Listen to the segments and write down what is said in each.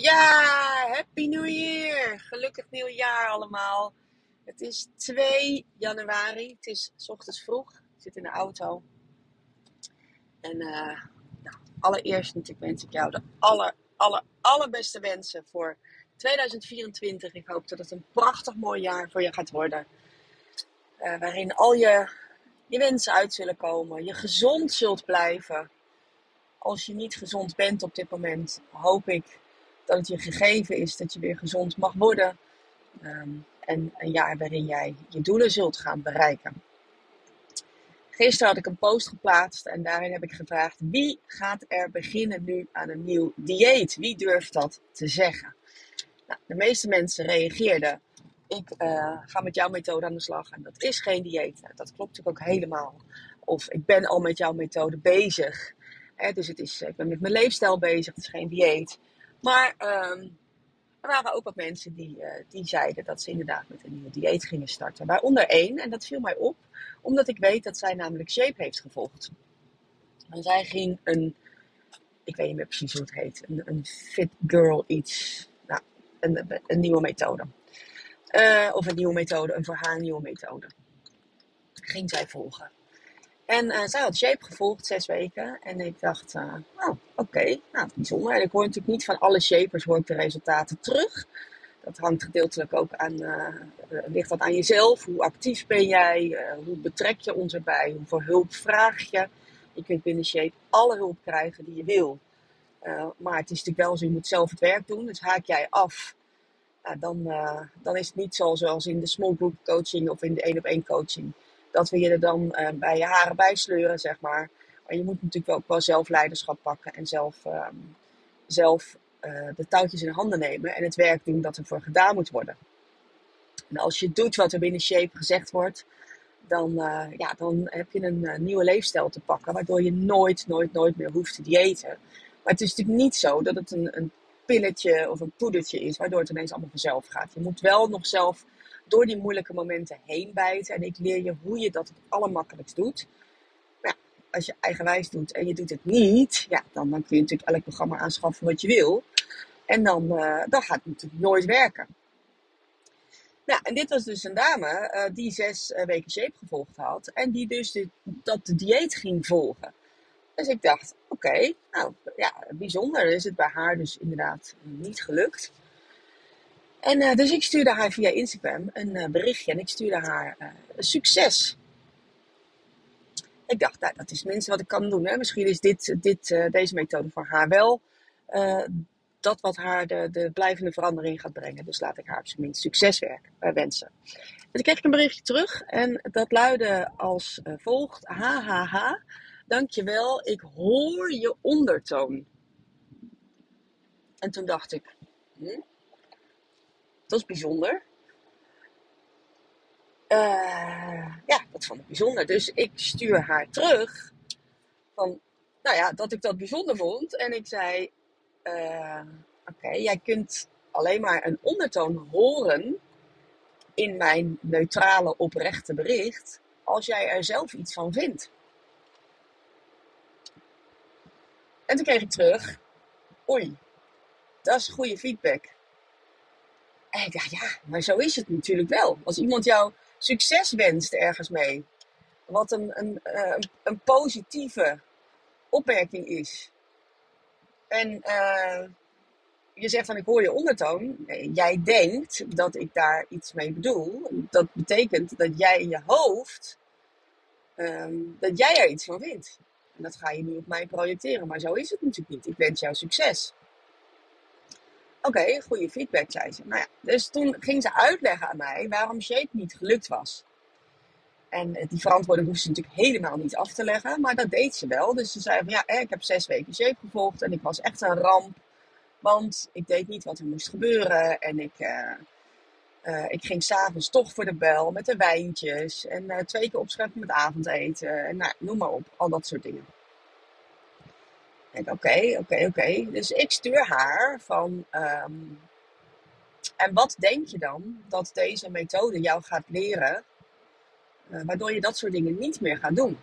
Ja, happy new year! Gelukkig nieuwjaar allemaal. Het is 2 januari. Het is ochtends vroeg. Ik zit in de auto. En uh, nou, allereerst natuurlijk wens ik jou de aller, aller, allerbeste wensen voor 2024. Ik hoop dat het een prachtig mooi jaar voor je gaat worden. Uh, waarin al je, je wensen uit zullen komen. Je gezond zult blijven. Als je niet gezond bent op dit moment, hoop ik dat het je gegeven is dat je weer gezond mag worden. Um, en een jaar waarin jij je doelen zult gaan bereiken. Gisteren had ik een post geplaatst en daarin heb ik gevraagd: wie gaat er beginnen nu aan een nieuw dieet? Wie durft dat te zeggen? Nou, de meeste mensen reageerden: ik uh, ga met jouw methode aan de slag en dat is geen dieet. Nou, dat klopt natuurlijk ook helemaal. Of ik ben al met jouw methode bezig. Hè, dus het is, ik ben met mijn leefstijl bezig, het is geen dieet. Maar um, er waren ook wat mensen die, uh, die zeiden dat ze inderdaad met een nieuwe dieet gingen starten. Waaronder één, en dat viel mij op, omdat ik weet dat zij namelijk Shape heeft gevolgd. En zij ging een, ik weet niet meer precies hoe het heet, een, een fit girl iets, nou, een, een nieuwe methode. Uh, of een nieuwe methode, een voor haar nieuwe methode. Ging zij volgen. En uh, zij had Shape gevolgd, zes weken. En ik dacht, oh, oké, nou, bijzonder. En ik hoor natuurlijk niet van alle Shapers hoor ik de resultaten terug. Dat hangt gedeeltelijk ook aan, uh, ligt dat aan jezelf. Hoe actief ben jij? hoe betrek je ons erbij? Hoeveel hulp vraag je? Je kunt binnen Shape alle hulp krijgen die je wil. maar het is natuurlijk wel zo, je moet zelf het werk doen. Dus haak jij af, nou, dan, dan is het niet zoals in de small group coaching of in de één op één coaching dat we je er dan bij je haren bij sleuren, zeg maar. Maar je moet natuurlijk ook wel zelf leiderschap pakken en zelf, uh, zelf uh, de touwtjes in handen nemen en het werk doen dat er voor gedaan moet worden. En als je doet wat er binnen Shape gezegd wordt, dan, ja, dan heb je een nieuwe leefstijl te pakken, waardoor je nooit, nooit, nooit meer hoeft te diëten. Maar het is natuurlijk niet zo dat het een, een pilletje of een poedertje is, waardoor het ineens allemaal vanzelf gaat. Je moet wel nog zelf door die moeilijke momenten heen bijten. En ik leer je hoe je dat het allermakkelijkst doet. Als je eigenwijs doet en je doet het niet, ja, dan, dan kun je natuurlijk elk programma aanschaffen wat je wil. En dan, uh, gaat het natuurlijk nooit werken. Nou, en dit was dus een dame uh, die zes uh, weken shape gevolgd had. En die dus dat de dieet ging volgen. Dus ik dacht, oké, nou ja, bijzonder. Is het bij haar dus inderdaad niet gelukt. En dus ik stuurde haar via Instagram een berichtje en ik stuurde haar succes. Ik dacht, nou, dat is minstens wat ik kan doen. Hè? Misschien is dit, dit, deze methode voor haar wel dat wat haar de, de blijvende verandering gaat brengen. Dus laat ik haar op zijn minst succes wensen. En toen kreeg ik een berichtje terug en dat luidde als volgt. Hahaha, dankjewel, ik hoor je ondertoon. En toen dacht ik, hm? dat is bijzonder. Uh, ja, dat vond ik bijzonder. Dus ik stuur haar terug van, nou ja, dat ik dat bijzonder vond. En ik zei, uh, oké, jij kunt alleen maar een ondertoon horen in mijn neutrale, oprechte bericht als jij er zelf iets van vindt. En toen kreeg ik terug, oei, dat is goede feedback. En ik dacht, ja, maar zo is het natuurlijk wel. Als iemand jou succes wenst ergens mee, wat een, een, eh, een, een positieve opmerking is. En uh, je zegt van ik hoor je ondertoon. Jij denkt dat ik daar iets mee bedoel. Dat betekent dat jij in je hoofd, um, dat jij er iets van vindt. En dat ga je nu op mij projecteren. Maar zo is het natuurlijk niet. Ik wens jou succes. Oké, goede feedback, zei ze. Nou ja, dus toen ging ze uitleggen aan mij waarom Shape niet gelukt was. En die verantwoording hoefde ze natuurlijk helemaal niet af te leggen, maar dat deed ze wel. Dus ze zei van ja, ik heb zes weken Shape gevolgd en ik was echt een ramp. Want ik deed niet wat er moest gebeuren en ik, uh, uh, ik ging s'avonds toch voor de bel met de wijntjes. En twee keer opscheppen met avondeten. En nou, noem maar op, al dat soort dingen. Ik oké, oké, oké. Dus ik stuur haar van. Um, en wat denk je dan dat deze methode jou gaat leren, uh, waardoor je dat soort dingen niet meer gaat doen?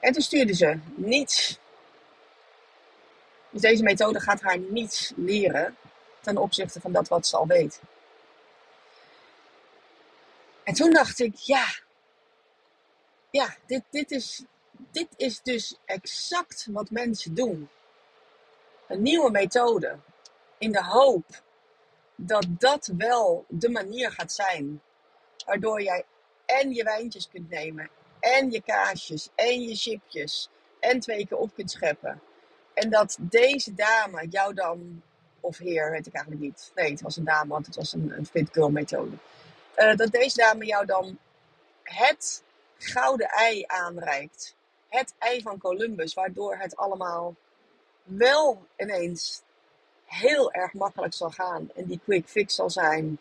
En toen stuurde ze niets. Dus deze methode gaat haar niets leren ten opzichte van dat wat ze al weet. En toen dacht ik, ja, ja, dit, dit, is, dit is dus exact wat mensen doen. Een nieuwe methode. In de hoop dat dat wel de manier gaat zijn. Waardoor jij en je wijntjes kunt nemen. En je kaasjes. En je chipjes. En twee keer op kunt scheppen. En dat deze dame jou dan, of heer, weet ik eigenlijk niet. Nee, het was een dame, want het was een, een fit girl methode. Uh, dat deze dame jou dan het gouden ei aanreikt. Het ei van Columbus, waardoor het allemaal wel ineens heel erg makkelijk zal gaan en die quick fix zal zijn.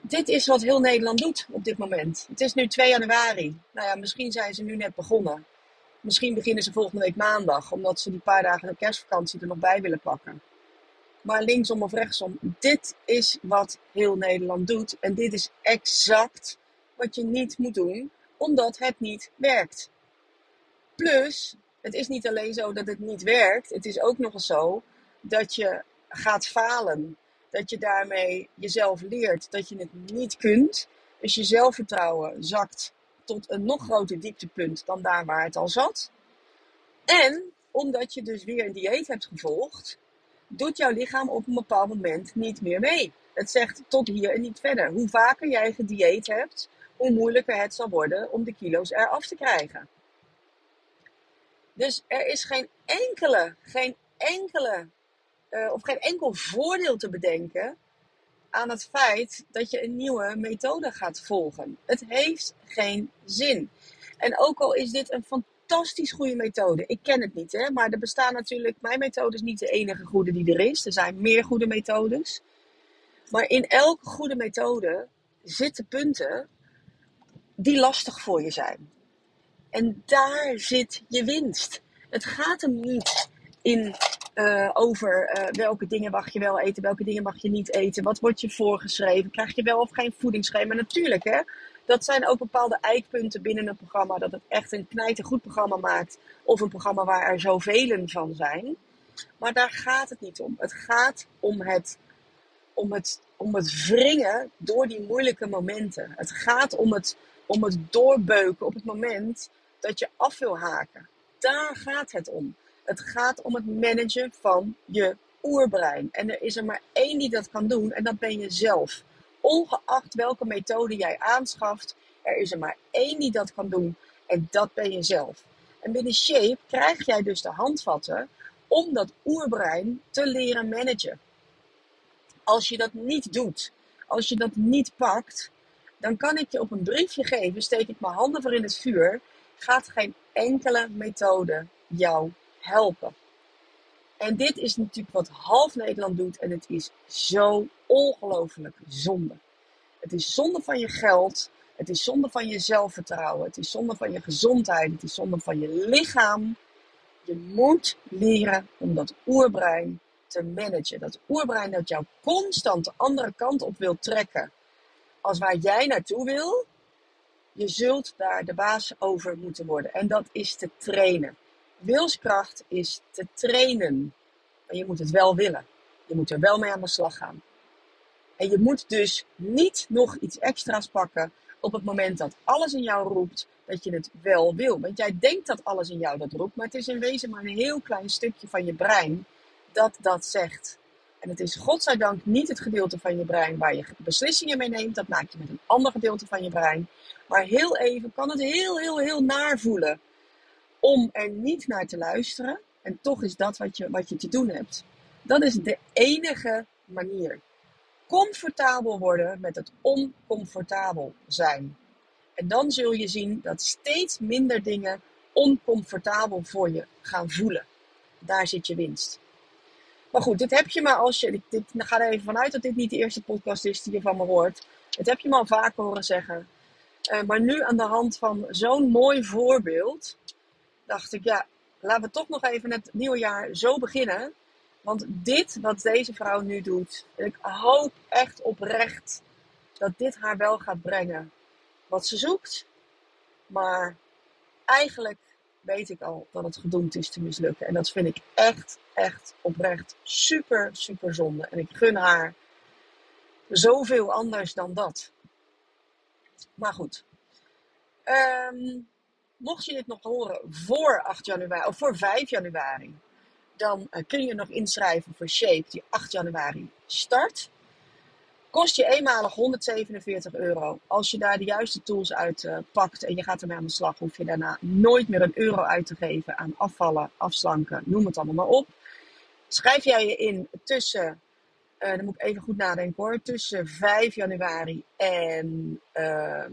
Dit is wat heel Nederland doet op dit moment. Het is nu 2 januari. Nou ja, misschien zijn ze nu net begonnen. Misschien beginnen ze volgende week maandag, omdat ze die paar dagen kerstvakantie er nog bij willen pakken. Maar linksom of rechtsom, dit is wat heel Nederland doet. En dit is exact wat je niet moet doen, omdat het niet werkt. Plus, het is niet alleen zo dat het niet werkt, het is ook nog eens zo dat je gaat falen. Dat je daarmee jezelf leert dat je het niet kunt. Dus je zelfvertrouwen zakt tot een nog groter dieptepunt dan daar waar het al zat. En omdat je dus weer een dieet hebt gevolgd, doet jouw lichaam op een bepaald moment niet meer mee. Het zegt tot hier en niet verder. Hoe vaker jij gedieet hebt, hoe moeilijker het zal worden om de kilo's eraf te krijgen. Dus er is geen enkele, geen enkele, uh, of geen enkel voordeel te bedenken aan het feit dat je een nieuwe methode gaat volgen. Het heeft geen zin. En ook al is dit een fantastisch goede methode, ik ken het niet, hè, maar er bestaan natuurlijk, mijn methode is niet de enige goede die er is. Er zijn meer goede methodes. Maar in elke goede methode zitten punten die lastig voor je zijn. En daar zit je winst. Het gaat hem niet in uh, over uh, welke dingen mag je wel eten, welke dingen mag je niet eten, wat wordt je voorgeschreven, krijg je wel of geen voedingsschema. Natuurlijk, hè, dat zijn ook bepaalde eikpunten binnen een programma, dat het echt een goed programma maakt, of een programma waar er zoveel van zijn. Maar daar gaat het niet om. Het gaat om het, om het, om het wringen door die moeilijke momenten. Het gaat om het om het doorbeuken op het moment dat je af wil haken. Daar gaat het om. Het gaat om het managen van je oerbrein. En er is er maar één die dat kan doen en dat ben je zelf. Ongeacht welke methode jij aanschaft, er is er maar één die dat kan doen en dat ben je zelf. En binnen Shape krijg jij dus de handvatten om dat oerbrein te leren managen. Als je dat niet doet, als je dat niet pakt, dan kan ik je op een briefje geven, steek ik mijn handen voor in het vuur, gaat geen enkele methode jou helpen. En dit is natuurlijk wat half Nederland doet en het is zo ongelooflijk zonde. Het is zonde van je geld, het is zonde van je zelfvertrouwen, het is zonde van je gezondheid, het is zonde van je lichaam. Je moet leren om dat oerbrein te managen. Dat oerbrein dat jou constant de andere kant op wil trekken als waar jij naartoe wil, je zult daar de baas over moeten worden. En dat is te trainen. Wilskracht is te trainen. Maar je moet het wel willen. Je moet er wel mee aan de slag gaan. En je moet dus niet nog iets extra's pakken op het moment dat alles in jou roept dat je het wel wil. Want jij denkt dat alles in jou dat roept, maar het is in wezen maar een heel klein stukje van je brein dat dat zegt. En het is godzijdank niet het gedeelte van je brein waar je beslissingen mee neemt. Dat maak je met een ander gedeelte van je brein. Maar heel even kan het heel, heel, heel naar voelen. Om er niet naar te luisteren. En toch is dat wat je, wat je te doen hebt. Dat is de enige manier. Comfortabel worden met het oncomfortabel zijn. En dan zul je zien dat steeds minder dingen oncomfortabel voor je gaan voelen. Daar zit je winst. Maar goed, dit heb je maar als je. Dit, ga er even vanuit dat dit niet de eerste podcast is die je van me hoort. Het heb je me al vaker horen zeggen. Uh, maar nu aan de hand van zo'n mooi voorbeeld, dacht ik, ja, laten we toch nog even het nieuwe jaar zo beginnen. Want dit wat deze vrouw nu doet, ik hoop echt oprecht dat dit haar wel gaat brengen wat ze zoekt. Maar eigenlijk weet ik al dat het gedoemd is te mislukken. En dat vind ik echt, echt oprecht super, super zonde. En ik gun haar zoveel anders dan dat. Maar goed. Um, mocht je dit nog horen voor 8 januari of voor 5 januari, dan uh, kun je nog inschrijven voor Shape die 8 januari start. Kost je eenmalig 147 euro. Als je daar de juiste tools uit uh, pakt en je gaat ermee aan de slag, hoef je daarna nooit meer een euro uit te geven aan afvallen, afslanken, noem het allemaal maar op. Schrijf jij je in tussen, uh, dan moet ik even goed nadenken hoor, tussen 5 januari en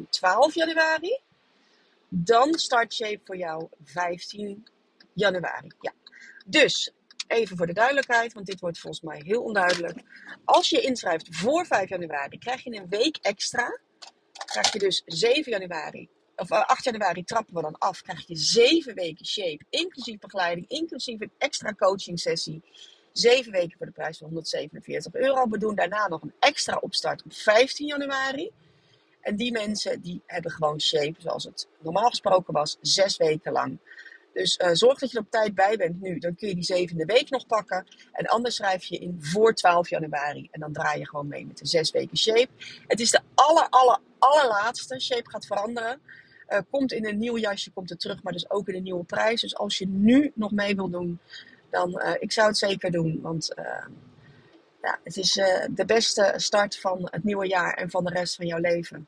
12 januari. Dan start Shape voor jou 15 januari. Ja. Dus even voor de duidelijkheid, want dit wordt volgens mij heel onduidelijk. Als je inschrijft voor 5 januari, krijg je een week extra. Krijg je dus 7 januari, of 8 eh, januari trappen we dan af. Krijg je 7 weken shape, inclusief begeleiding, inclusief een extra coaching sessie. 7 weken voor de prijs van 147 euro. We doen daarna nog een extra opstart op 15 januari. En die mensen die hebben gewoon shape, zoals het normaal gesproken was, zes weken lang. Dus uh, zorg dat je er op tijd bij bent nu. Dan kun je die zevende week nog pakken. En anders schrijf je in voor 12 januari. En dan draai je gewoon mee met de zes weken shape. Het is de aller, aller, allerlaatste. Shape gaat veranderen. Uh, komt in een nieuw jasje, komt er terug, maar dus ook in een nieuwe prijs. Dus als je nu nog mee wil doen, dan uh, ik zou het zeker doen. Want ja, het is de beste start van het nieuwe jaar en van de rest van jouw leven.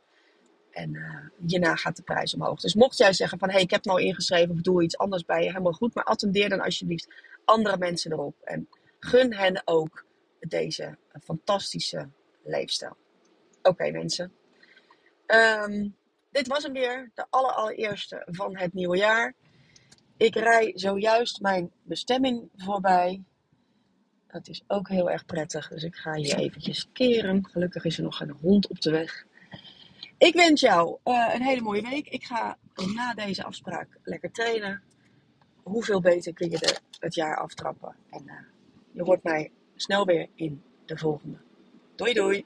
En uh, hierna gaat de prijs omhoog. Dus mocht jij zeggen van hé, hey, ik heb nou ingeschreven of doe iets anders bij je, helemaal goed. Maar attendeer dan alsjeblieft andere mensen erop. En gun hen ook deze fantastische leefstijl. Oké mensen. Um, dit was hem weer. De allereerste van het nieuwe jaar. Ik rij zojuist mijn bestemming voorbij. Dat is ook heel erg prettig. Dus ik ga hier eventjes keren. Gelukkig is er nog een hond op de weg. Ik wens jou uh, een hele mooie week. Ik ga na deze afspraak lekker trainen. Hoeveel beter kun je de, het jaar aftrappen? En uh, je hoort mij snel weer in de volgende. Doei doei!